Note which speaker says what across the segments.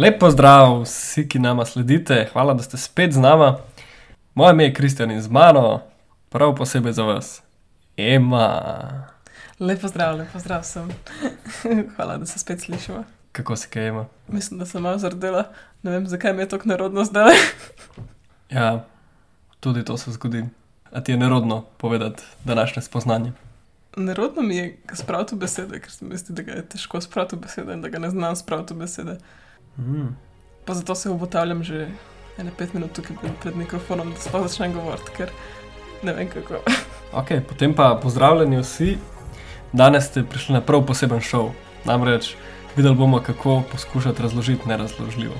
Speaker 1: Lep pozdrav vsi, ki nama sledite, hvala, da ste spet z nama. Moje ime je Kristjan in z mano, prav posebej za vas, Ema.
Speaker 2: Lepo zdrav, lepo zdrav sem. Hvala, da se spet slišimo.
Speaker 1: Kako si kaj ima?
Speaker 2: Mislim, da sem malo zardela, ne vem, zakaj mi je tako nerodno zdaj.
Speaker 1: Ja, tudi to se zgodi. A ti je nerodno povedati današnje spoznanje?
Speaker 2: Nerodno mi je spraviti besede, ker se mi zdi, da ga je težko spraviti besede in da ga ne znam spraviti besede.
Speaker 1: Mm.
Speaker 2: Pa zato se obotavljam že ene pet minut tukaj pred- mikrofonom, da sploh začnem govoriti, ker ne vem kako.
Speaker 1: Ok, potem pa pozdravljeni vsi. Danes ste prišli na prav poseben šov. Namreč videli bomo, kako poskušati razložiti nerazložljivo.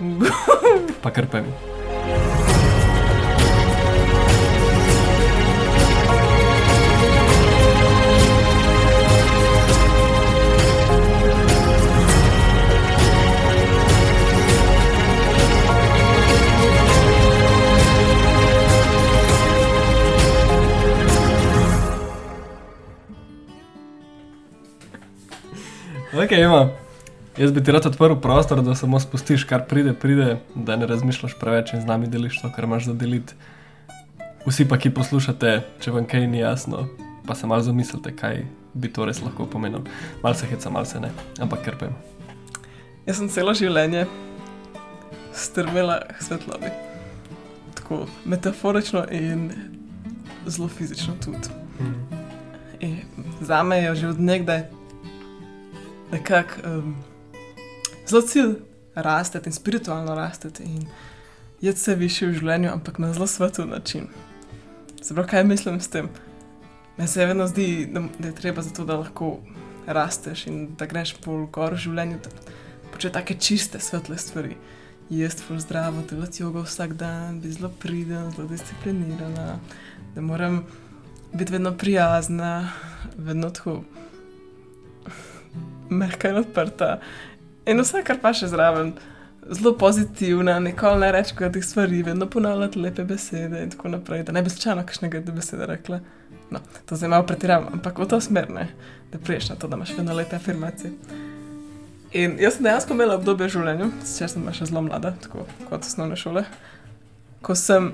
Speaker 1: Pa kar pa mi. Ok, ima. Jaz bi ti rad odprl prostor, da samo spustiš, kar pride, pride, da ne razmišljaš preveč in z nami deliš to, kar imaš za deliti. Vsi pa, ki poslušate, če vam kaj ni jasno, pa se malo zamislite, kaj bi to res lahko pomenilo. Mal se heca, mal se ne, ampak ker pa ima.
Speaker 2: Jaz sem celo življenje strmela k svetlobi. Tako metaforično in zelo fizično tudi. In za me je že od nekdaj nekako um, zelo cilj rasteti in spiritualno rasteti in jeti se više v življenju, ampak na zelo svetov način. Pravi, kaj mislim s tem? Meni se vedno zdi, da, da je treba zato, da lahko rasteš in da greš bolj gor v življenju, da početi take čiste, svetle stvari. Jesti ful zdravo, delati jogo vsak dan, biti zelo priden, zelo disciplinirana, da moram biti vedno prijazna, vedno tako mehka in odprta. In vse, kar pa še zraven, zelo pozitivna, nikoli ne reči kakih stvari, vedno ponavljati lepe besede in tako naprej, da ne bi slučajno kakšnega besede rekla. No, to zdaj malo pretiravam, ampak v to smer ne, da priješ na to, da imaš vedno lepe afirmacije. In jaz sem dejansko imela obdobje v življenju, sicer sem bila še zelo mlada, tako kot osnovne šole, ko sem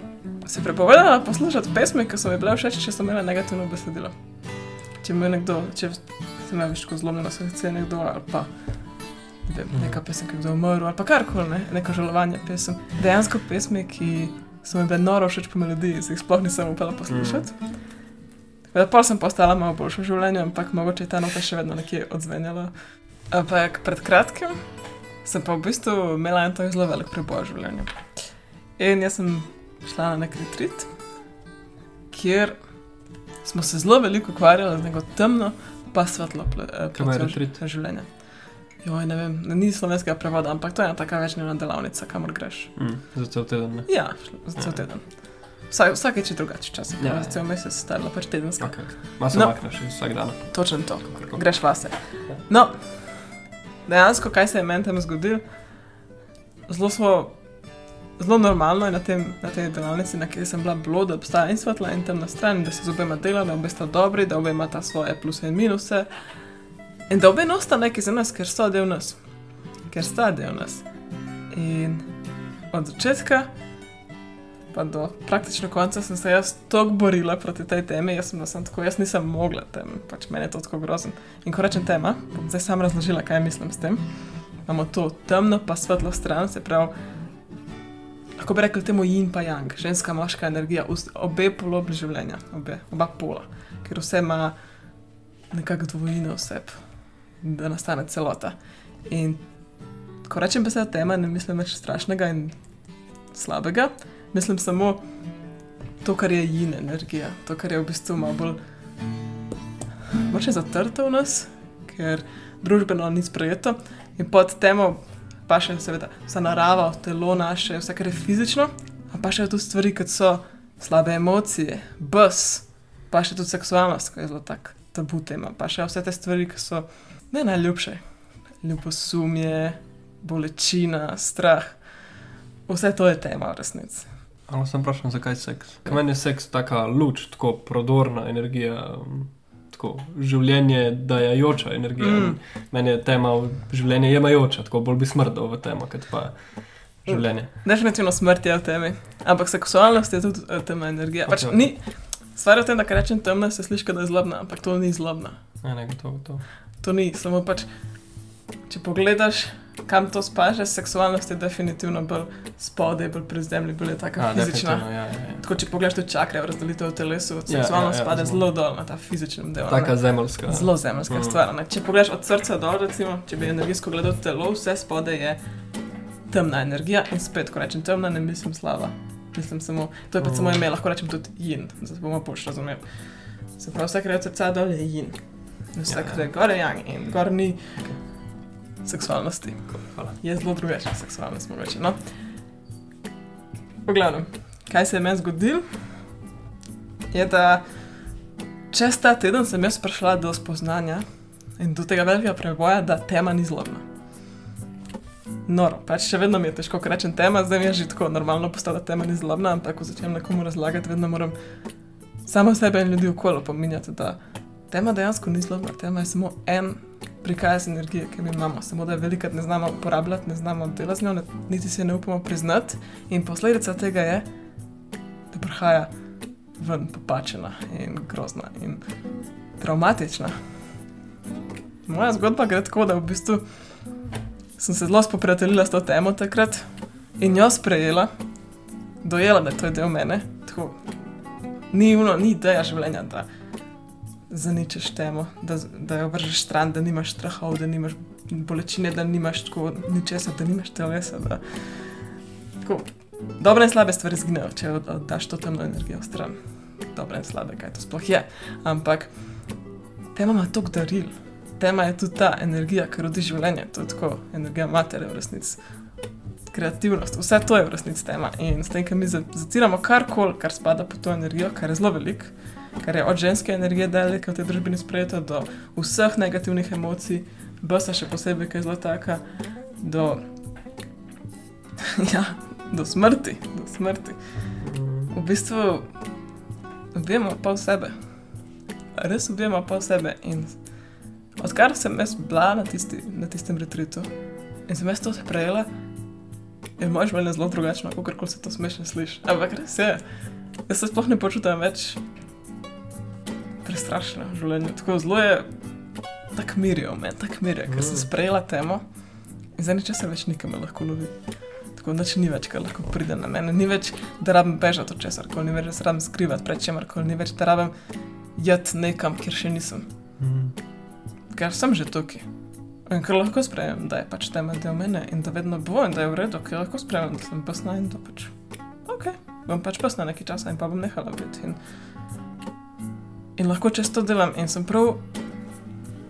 Speaker 2: se prepovedala poslušati pesmi, ki so mi bile všeč, če so imele negativno besedilo. Če me nekdo, če me več tako zlomljeno srce nekdo ali pa ne vem, neka pesem, ki je kdo umrl ali pa karkoli, ne, neko žalovanje pesem. Dejansko pesmi, ki so mi bile noro všeč po melodiji, se jih sploh nisem upala poslušati. Mm. Pa sem postala malo boljša v življenju, ampak mogoče je ta nota še vedno nekje odzvenjala. Ampak pred kratkim sem pa v bistvu imela en tak zelo velik preboj v življenju. In jaz sem šla na nek retrit, kjer smo se zelo veliko ukvarjali z neko temno, pa svetlo eh, platjo
Speaker 1: retreat?
Speaker 2: življenja. Joj, ne vem, ni slovenskega prevoda, ampak to je ena taka večna delavnica, kamor greš.
Speaker 1: Mm, za cel teden. Ne?
Speaker 2: Ja, za cel
Speaker 1: Ja.
Speaker 2: teden. Vsak, vsakeč je drugače, včasih
Speaker 1: Ja,
Speaker 2: ja,
Speaker 1: ja.
Speaker 2: za cel mesec stavila pač tedenska.
Speaker 1: Okay. Ma se
Speaker 2: No.
Speaker 1: makneš vsak dan.
Speaker 2: Točno to.
Speaker 1: Kakorkoli.
Speaker 2: greš vase. No, dejansko, kaj se je meni tam zgodilo, zelo smo. Zelo normalno je na, tem, na tej delavnici, na kateri sem bila, bilo, da obstaja in svetla in temna stran, da se z obema dela, da obe sta dobri, da obe imata svoje pluse in minuse. In da obe nosta neki za nas, ker so del nas. Ker sta del nas. In od začetka pa do praktično konca sem se jaz tako borila proti tej temi, jaz sem, sem tako, jaz nisem mogla tem, pač meni je to tako grozen. In ko rečem tema, bom zdaj sam razložila, kaj mislim s tem. Imamo to temno pa svetlo stran, se pravi, lahko bi rekli temu yin pa yang, ženska, moška energija, obe polobi življenja, obe, oba pola, ker vse ima nekako dvojino oseb, da nastane celota. In ko rečem beseda tema, ne mislim več strašnega in slabega, mislim samo to, kar je yin energija, to, kar je v bistvu malo bolj moče zatrto v nas, ker družbeno ni sprejeto in pod temo pa še seveda vsa narava, telo naše, vse kar je fizično, pa še tudi stvari, kot so slabe emocije, bes, pa še tudi seksualnost, ki je zelo tak tabu tema, pa še vse te stvari, ki so ne najljubše. Ljubosumje, bolečina, strah. Vse to je tema v resnici.
Speaker 1: Ampak sem vprašal, zakaj seks? Ker meni je seks taka luč, tako prodorna energija, um, tako življenje dajajoča energija.
Speaker 2: Mm.
Speaker 1: Mm. Meni je tema življenje jemajoča, tako bolj bi smrdel v temo, kot pa življenje.
Speaker 2: Definitivno smrt je v temi, ampak seksualnost je tudi eh, temna energija. Pač
Speaker 1: Ok.
Speaker 2: ni, stvar je v tem, da kar rečem temna, se sliši, da je zlobna, ampak to ni zlobna.
Speaker 1: Ne, ne, gotovo, gotovo.
Speaker 2: To ni, samo pač, če pogledaš, kam to spaže, seksualnost je definitivno bolj spodaj, bolj pri zemlji, bolj je taka
Speaker 1: A,
Speaker 2: fizična.
Speaker 1: Ja, ja, ja.
Speaker 2: Tako, če pogledaš tudi čakre, razdelitev v telesu,
Speaker 1: Ja,
Speaker 2: seksualnost
Speaker 1: ja, ja,
Speaker 2: spada
Speaker 1: zelo.
Speaker 2: dol na ta fizični del. ne.
Speaker 1: Taka zemeljska.
Speaker 2: Zelo zemljska
Speaker 1: Mm.
Speaker 2: stvar. Ne? Če pogledaš od srca dol, recimo, če bi energijsko gledal telo, vse spodaj je temna energija in spet, ko rečem temna, ne mislim slava. Mislim samo, to je pa
Speaker 1: Mm.
Speaker 2: samo ime, lahko rečem tudi jin, zato bomo pač razumeli. Se pravi, vse, kar je od srca dol, je jin. In vse,
Speaker 1: Ja, ja.
Speaker 2: je gor, je yang in gor ni seksualnosti.
Speaker 1: Hvala.
Speaker 2: Je zelo drugačna seksualnost, mogoče. No? V glavnem, kaj se je meni zgodilo, je, da čez ta teden sem jaz prišla do spoznanja in do tega velikega preboja, da tema ni zlobna. Noro, pač še vedno mi je težko, ko rečem tema, zdaj mi je že tako normalno postala, da tema ni zlobna, ampak ko začnem nekomu razlagati, vedno moram samo sebe in ljudi okolo pominjati, da tema dejansko ni zlobna, tema je samo en prikaz energije, ki mi imamo, samo da je velikrat ne znamo uporabljati, ne znamo delati z njo, niti se ne upamo priznati. In posledica tega je, da prihaja ven popačena in grozna in traumatična. Moja zgodba gre tako, da v bistvu sem se zelo spoprijateljila s to temo takrat in jo sprejela, dojela, da to je del mene. Tako, ni ni ideja življenja, da zaničeš temo, da, da jo vržeš stran, da nimaš strahov, da nimaš bolečine, da nimaš tako ničesar, da nimaš telesa. Da... Tako, dobre in slabe stvari zginejo, če oddaš to temno energijo stran. Dobre in slabe, kaj to sploh je. Ampak tema ima toliko daril. Tema je tudi ta energija, ki rodi življenje, to je tako, energija matere v resnici. Kreativnost, vse to je v resnici tema. In s tem, ko mi za- zatiramo karkoli, kar spada pod to energijo, kar je zelo velik, kar je od ženske energije je v tej družbi sprejeto, do vseh negativnih emocij, besa še posebej, ki je zelo taka, do, ja, do smrti, do smrti. V bistvu ubijamo pol sebe. Res ubijamo pol sebe. In odkar sem jaz bila na, tisti, na tistem retritu in sem jaz to sprejela, je moje življenje zelo drugačno, kot se to smešno sliši. Ampak res je. Jaz se sploh ne počutim več prestrašena v življenju. Tako zelo je tako mirijo, meni tako mirijo, ker sem
Speaker 1: Mm.
Speaker 2: sprejela temo in zdaj ničesar več nikam me lahko lovi. Tako noč ni več, kar lahko pride na mene. Ni več, da rabim bežati od česar koli, ni več, da se rabim skrivati pred čemer koli, ni več, da rabim jeti nekam, kjer še nisem.
Speaker 1: Mm.
Speaker 2: Ker sem že tukaj. In ker lahko sprejemem, da je pač tema del mene in da vedno bo in da je v redu, ker lahko sprejemem, da sem pesna in da pač. Ok, bom pač pesna nekaj časa in pa bom nehala biti. In, in lahko čez to delam in sem prav,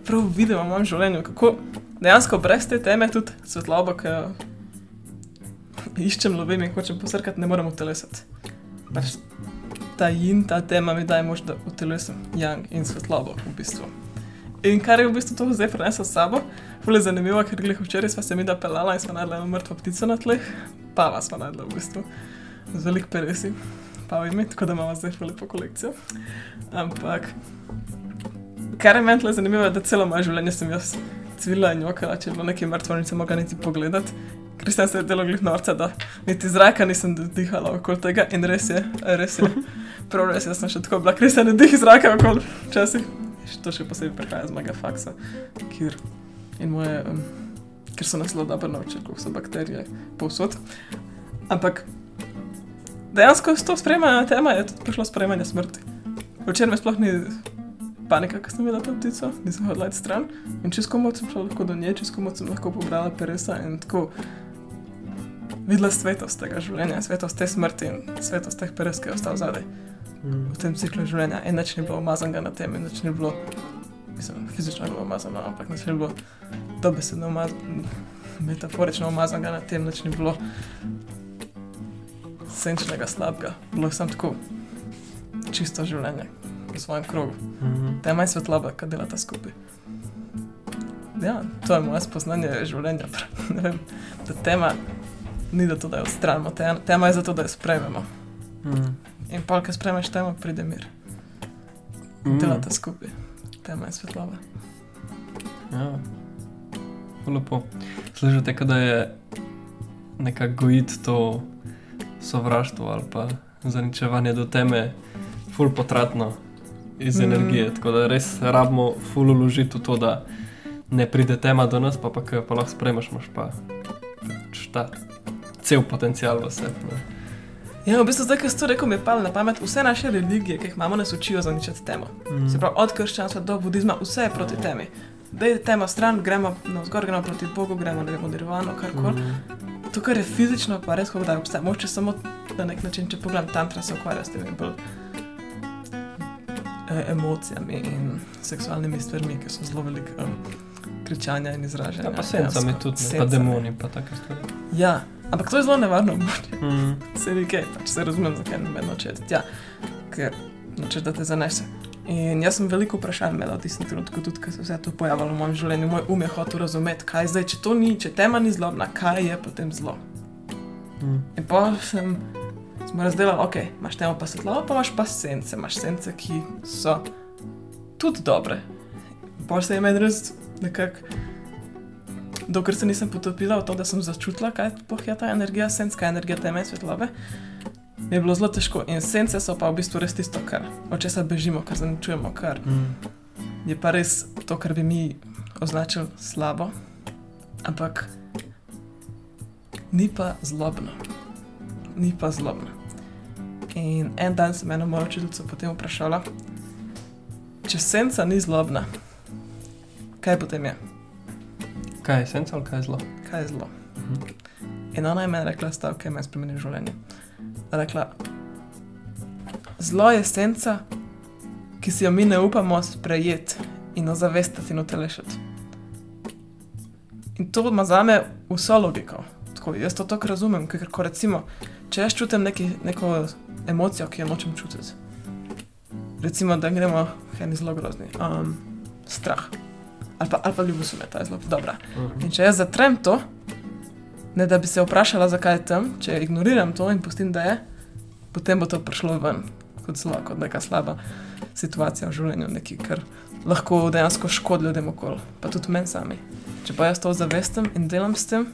Speaker 2: prav videla v mojem življenju, kako dejansko brez te teme tudi svetlobo, ki jo iščem, lovim in hočem posrkati, ne morem utelesati. Pač ta jin, ta tema mi daje moč, da utelesem yang in svetlobo v bistvu. In kar je v bistvu to zdaj prenesel s sabo, Fule zanimivo, ker glih včeraj sva se mi da pelala in najdla eno mrtvo ptico na tleh, pava sva najdla v bistvu, z velik peresi, pavimi, tako da imamo zdaj lepo kolekcijo. Ampak, kar je meni tle zanimivo, je, da celo moje življenje sem jaz cvila in jokala, če je bilo nekaj mrtvo, nisem mogla niti pogledati. Kristjan se je delo glih norca, da niti zraka nisem dihala okoli tega in res je, res je. Prav res je, da sem še tako bila, Kristjan ne dih zraka okoli včasih. To še posebej prihaja z mojega faksa, kjer in moje, um, ker so nas zelo dobro naučili, kako so bakterije povsod. Ampak dejansko s to sprejemanje tema je tudi prišlo sprejemanje smrti. Včeraj me sploh ni panika, ker sem videla to ptico, nisem hodila iti stran in čisto moč sem šla lahko do nje, čisto moč sem lahko pobrala peresa in tako videla svetost tega življenja, svetost te smrti in svetost teh peres, ki je ostal zadaj
Speaker 1: Mm.
Speaker 2: v tem ciklu življenja. In nič ni bilo umazanega na tem, in nič ni bilo, mislim, fizično je bilo umazano, ampak nič ni bilo dobesedno umazano, metaforično umazanega na tem, nič ni bilo senčnega slabega. Bilo samo tako čisto življenje v svojem krogu.
Speaker 1: Mm.
Speaker 2: Tema je svetloba, ki delata skupaj. Ja, to je moje spoznanje življenja. Vem, da tema ni za to, da jo odstranimo, te- tema je za to, da jo sprejmemo.
Speaker 1: Mm.
Speaker 2: In pa, ko sprejmeš temo, pride mir.
Speaker 1: Mm.
Speaker 2: Delata skupaj. tema je svetloba.
Speaker 1: Ja, lepo. Slišite, da je nekako gojiti to sovraštvo ali pa zaničevanje do teme, ful potratno iz
Speaker 2: Mm.
Speaker 1: energije. Tako da res rabimo ful uložiti v to, da ne pride tema do nas, pa pa ki jo pa lahko sprejmeš, imaš pa pač ta cel potencial v sebi.
Speaker 2: Ja, v bistvu zdaj, ko si to rekel, mi je palo na pamet, vse naše religije, ki jih imamo, nas učijo zaničati temo.
Speaker 1: Mm.
Speaker 2: Se pravi, od krščanstva do budizma, vse je proti temi. Da je tema stran, gremo na vzgor, gremo proti Bogu, gremo v nirvano, karkoli.
Speaker 1: Mm.
Speaker 2: To, kar je fizično, pa res, kako da obstaja. Moče samo na nek način, če pogledam, tantra se ukvarja s temi bolj e, emocijami in seksualnimi stvarmi, ki so zelo velike. Um, kričanja in izražanja.
Speaker 1: Ja, pa sencami
Speaker 2: dejansko.
Speaker 1: tudi, ne, pa demoni, pa take stvari.
Speaker 2: Ja, ampak to je zelo nevarno območje.
Speaker 1: Mm.
Speaker 2: Se vi kaj, pač se razumem, zakaj ne vedno četi. Ja, ker nočeš, da te zanese. In jaz sem veliko vprašanj imela v tistem trenutku, tudi ko se je vse to pojavilo v mojem življenju. Moj um je hotel razumeti, kaj je zdaj, če to ni, če tema ni zlobna, kaj je potem zlo.
Speaker 1: Mm.
Speaker 2: In pa sem, smo razdelili, ok, imaš temo pa svetlobo, pa imaš pa sence, imaš sence, ki so tudi dobre. Pa se je meni res nekako, dokler se nisem potopila v to, da sem začutila, kaj je ta energija, je energija teme svetlobe. Mi je bilo zelo težko in sence so pa v bistvu res tisto, kar, od česa bežimo, kar zaničujemo, kar
Speaker 1: Mm.
Speaker 2: je pa res to, kar bi mi označili slabo, ampak ni pa zlobno. Ni pa zlobno. In en dan sem eno mojo učiteljico potem vprašala, če senca ni zlobna, kaj potem je,
Speaker 1: Kaj je senca ali kaj je zlo?
Speaker 2: kaj je zlo.
Speaker 1: Mhm.
Speaker 2: In ona je meni rekla stavek, ki me je spremenil življenje. Rekla, zlo je senca, ki si jo mi ne upamo sprejeti in ozavestiti in utelešiti. In to ima za me vso logiko. Tako, jaz to tako razumem, ker ko recimo, če jaz čutim neki, neko emocijo, ki jo nočem čutiti. Recimo, da gremo eni zelo grozni. Um, strah. Ali pa, ali pa ljubosumje, ta je zelo dobra.
Speaker 1: Mhm.
Speaker 2: In če jaz zatrem to, ne da bi se vprašala, zakaj je tam, če ignoriram to in pustim, da je, potem bo to prišlo ven kot zlo, kot neka slaba situacija v življenju, nekaj, kar lahko dejansko škodi ljudem okoli, pa tudi meni sami. Če pa jaz to zavestim in delam s tem,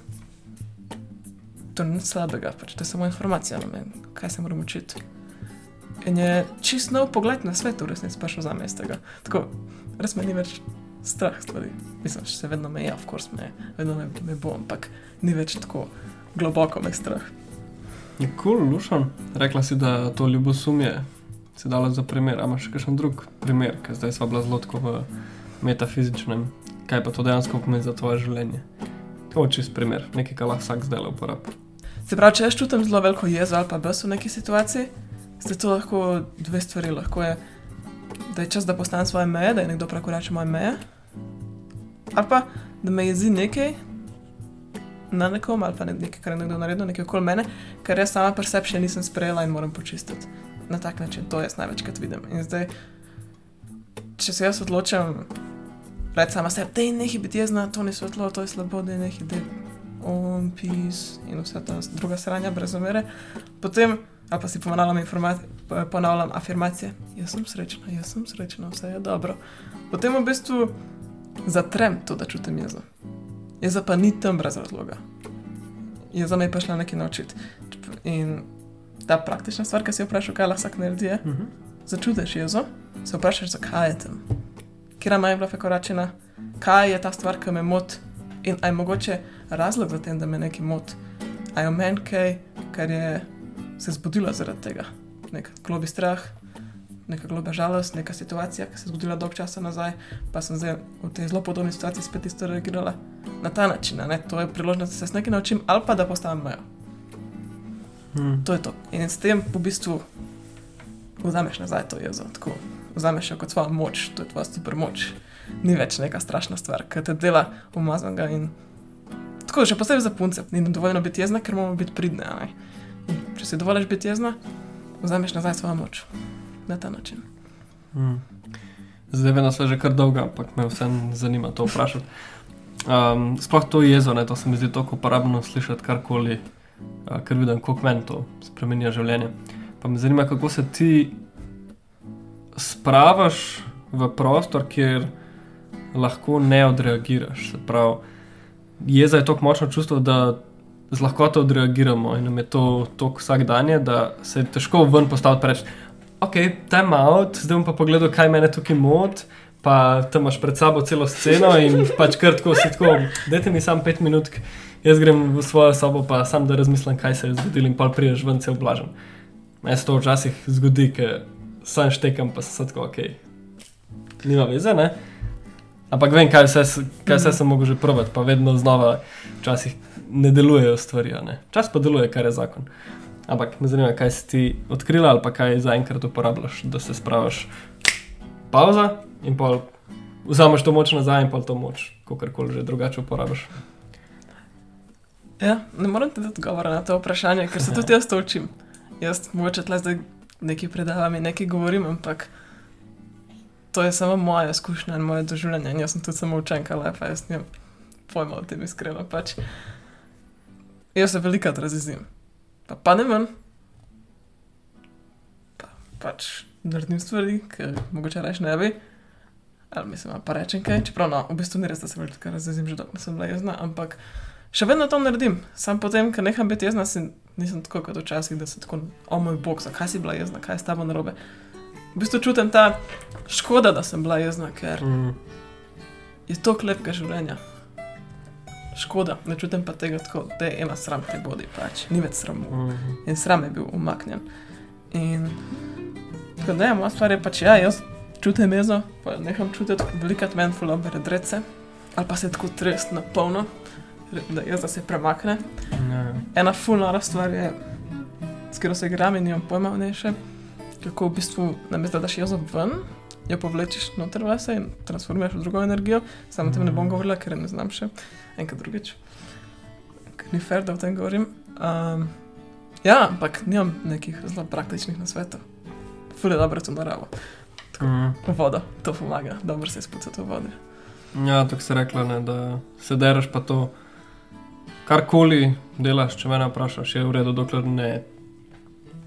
Speaker 2: to ni nič slabega, pač to je samo informacija na meni, kaj se moram učiti. In je čist nov pogled na svet, v resnici prišel za me iz tega. Tako, res me ni več strah stvari. Mislim, še se vedno me je, of course me, vedno me, me bo, ampak ni več tako globoko me strah.
Speaker 1: Je kul, cool, lušan. Rekla si, da to ljubosumje si dala za primer. A imaš še kakšen drug primer, ker zdaj sva bila zelo tako v metafizičnem. Kaj pa to dejansko pomeni za tvoje življenje? To je čist primer, nekaj, kar lahko vsak zdaj le uporablja.
Speaker 2: Se pravi, če jaz čutim zelo veliko jezo ali pa bes v neki situaciji, ste to lahko dve stvari. Lahko je, da je čas, da postavim svoje meje, da je nekdo prekorači moje meje, ali pa da me jezi nekaj na nekom, ali pa ne- nekaj, kar je nekdo naredil, nekaj okoli mene, kar jaz sama pri sebi še nisem sprejela in moram počistiti. Na tak način, to jaz največkrat vidim. In zdaj, če se jaz odločam, reči sama sebi, da je nekaj biti jezna, to ni svetlo, to je slabo, da je nekaj, je on, peace in vse ta druga sranja brez omere, potem, pa si ponavljam, ponavljam afirmacije, jaz sem srečna, jaz sem srečna, vse je dobro. Potem v bistvu zatrem to, da čutim jezo. Jeza pa ni tam brez razloga. Jeza me je prišla nekaj naučiti. In ta praktična stvar, ki si jo vprašal, kaj lahko vsak naredi, je,
Speaker 1: Mhm.
Speaker 2: začutiš jezo, se vprašaš, zakaj je tam, kje ima je bila prekoračena, kaj je ta stvar, ki me moti in aj mogoče razlog za tem, da me nekaj moti. A je v meni kaj, kar je se zbudilo zaradi tega. Nek globi strah, neka globa žalost, neka situacija, ki se je zgodila dolgo časa nazaj, pa sem zdaj v tej zelo podobni situaciji spet isto reagirala na ta način. Ne? To je priložnost, da se z nekaj naučim ali pa da postavim mejo.
Speaker 1: Mhm.
Speaker 2: To je to. In s tem v bistvu vzameš nazaj to jezo. Tako, vzameš jo kot svojo moč, to je tvoja super moč. Ni več neka strašna stvar, ki te dela umazanega. In... Tako, še posebej za punce, ni nam dovoljeno biti jezna, ker moramo biti pridne. Če si dovoliš biti jezna, vzameš nazaj svojo moč. Na ta način.
Speaker 1: Mhm. Zdaj vem, da so že kar dolga, ampak me vseeno zanima to vprašati. Um, sploh to jezo, ne, to se mi zdi tako uporabno slišati karkoli, uh, ker vidim, kako meni to spremenja življenje. Pa me zanima, kako se ti spravaš v prostor, kjer lahko ne odreagiraš. Se pravi, jeza je tako močno čustvo, da z lahkoto odreagiramo in nam je to tako vsak dan, da se je težko ven postaviti in reči: Ok, time out, zdaj bom pa pogledal, kaj meni tukaj mod. Pa tam imaš pred sabo celo sceno in pač kar tako si tako, dajte mi samo pet minut, jaz grem v svojo sobo, pa sam da razmislim, kaj se je zgodilo in pa priješ ven cel blažen. Meni se to včasih zgodi, ker sam štekam, pa sem tako, ok, nima veze, ne. Ampak vem, kaj vse, kaj vse sem mogel že probati, pa vedno znova, včasih ne delujejo stvari, ne. Čas pa deluje, kar je zakon. Ampak me zanima, kaj si ti odkrila ali pa kaj zaenkrat uporabljaš, da se spravaš. Pauza in pol vzameš to moč nazaj in pol to moč, kakorkoli že drugače uporabljaš.
Speaker 2: Ja, ne morem ti dati odgovora na to vprašanje, ker se tudi jaz to učim. Jaz mogoče tle zdaj nekaj predavam in nekaj govorim, ampak to je samo moja izkušnja in moje doživljanje. Jaz sem tudi samo učenka lepa, jaz nimam pojma o tem iskreno. Pač. Jaz se velikrat razjezim. Pa padem ven, pa pač naredim stvari, ki mogoče reč ne bi. Ali mislim, pa rečem kaj, čeprav no, v bistvu ni res, da se veliko razjezim, že dokler sem bila jezna, ampak še vedno to naredim. Sam potem, ko neham biti jezna, si, nisem tako kot včasih, da se tako, o moj bog, zakaj si bila jezna, kaj je s tabo narobe. V bistvu čutim ta škoda, da sem bila jezna, ker
Speaker 1: Mm.
Speaker 2: je to lepega življenja. Škoda, ne čutim pa tega tako, da je ena sram te bodi, pač ni več sramu.
Speaker 1: Mm.
Speaker 2: In sram je bil umaknjen. In tako da je moja stvar je pač, ja, jaz čutim jezo, pa neham čutiti, velikrat meni fula bere drece, ali pa se tako trest na polno, da jeza se premakne.
Speaker 1: Ja.
Speaker 2: Ena fulnara stvar je, s katero se igram in nimam pojma o njej še, kako v bistvu namesto da daš jezo ven, jo povlečeš noter vase in transformiraš v drugo energijo. Samo o tem ne bom govorila, ker ne znam še, enkrat drugič. Ker ni fair, da o tem govorim. Um, ja, ampak nimam nekih zelo praktičnih nasvetov. Ful je dobro to naravo.
Speaker 1: Mm.
Speaker 2: Voda, to pomaga, dobro se spucati v vodi.
Speaker 1: Ja, tako si rekla, ne, da se deraš pa to. Karkoli delaš, če me vprašaš, je v redu, dokler ne,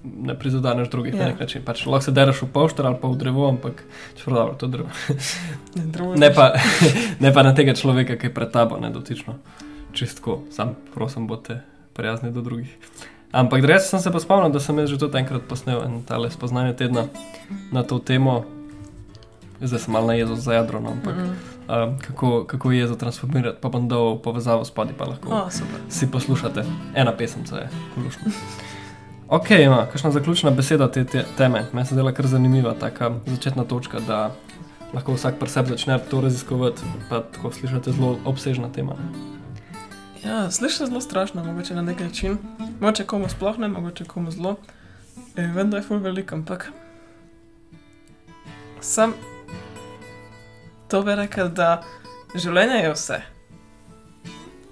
Speaker 1: ne prizadeneš drugih
Speaker 2: Ja.
Speaker 1: na nek način. Pač lahko se deraš v pošter ali pa v drevo, ampak čeprav dobro, to je drevo.
Speaker 2: Ne,
Speaker 1: pa, ne pa na tega človeka, ki je pred tabo, ne dotično. Čistko, sam prosim, bodite prijazni do drugih. Ampak res sem se pa spomnil, da sem jaz že tudi enkrat posnel en tale spoznanje tedna na to temo. Zdaj sem malo na jezo za jadro, no, ampak
Speaker 2: Mm.
Speaker 1: um, kako, kako jezo transformirati, pa bom dal povezavo spodaj, pa lahko
Speaker 2: O, super.
Speaker 1: si poslušate. Ena pesemca je, lušno. Ok, ima, kakšna zaključna beseda te, te teme? Meni se zdela kar zanimiva, taka začetna točka, da lahko vsak pri sebi začne to raziskovati, pa tako slišate zelo obsežna tema.
Speaker 2: Ja, sliši zelo strašno, mogoče na nek način. Mogoče komu sploh ne, mogoče komu zelo. E, vem, da je ful velik, ampak. Sam to bi rekel, da življenje je vse.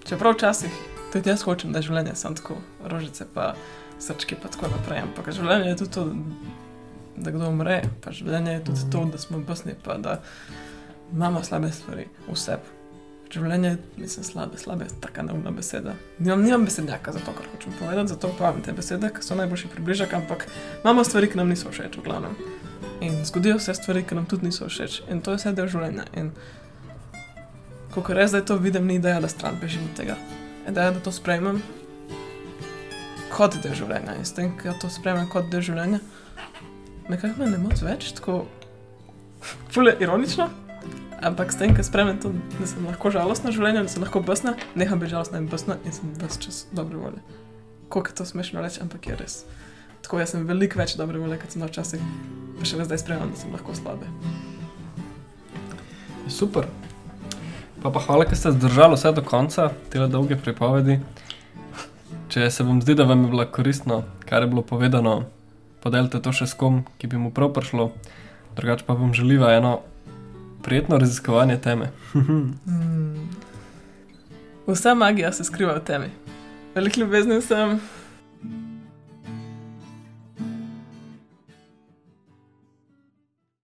Speaker 2: Čeprav včasih tudi jaz hočem, da je življenje samo tako, rožice pa srčki pa tako naprej. Ampak življenje je tudi to, da kdo umre, pa življenje je tudi to, da smo besni, pa da imamo slabe stvari v sebi. Življenje je, mislim, slabe, slabe, tako neumna beseda. Nimam, nimam besednjaka za to, kar hočem povedati, zato uporabljam te besede, ki so najboljši približek, ampak imamo stvari, ki nam niso všeč, v glavnem. In zgodijo se stvari, ki nam tudi niso všeč. In to je vse del življenja. In ko res zdaj to vidim, ni ideja, da stran bežim od tega. Ideja, da to sprejmem kot del življenja. In s tem, ko to sprejmem kot del življenja, nekako me ne moč več, tako fule ironično. Ampak s tem, ko spremem to, da sem lahko žalostna v življenju, da sem lahko besna, neham biti žalostna in besna in sem ves čas dobre volje. Kako je to smešno reči, ampak je res. Tako jaz sem veliko več dobre volje, kot sem bila včasih, pa še zdaj spremem, da sem lahko slabe.
Speaker 1: Super. Pa, pa hvala, ker ste zdržali vse do konca te dolge pripovedi. Če se vam zdi, da vam je bilo koristno, kar je bilo povedano, podelite to še s kom, ki bi mu prav prišlo. Drugače pa vam želiva eno prijetno raziskovanje teme.
Speaker 2: Hmm. Vsa magija se skriva v temi. Veliko ljubezni sem,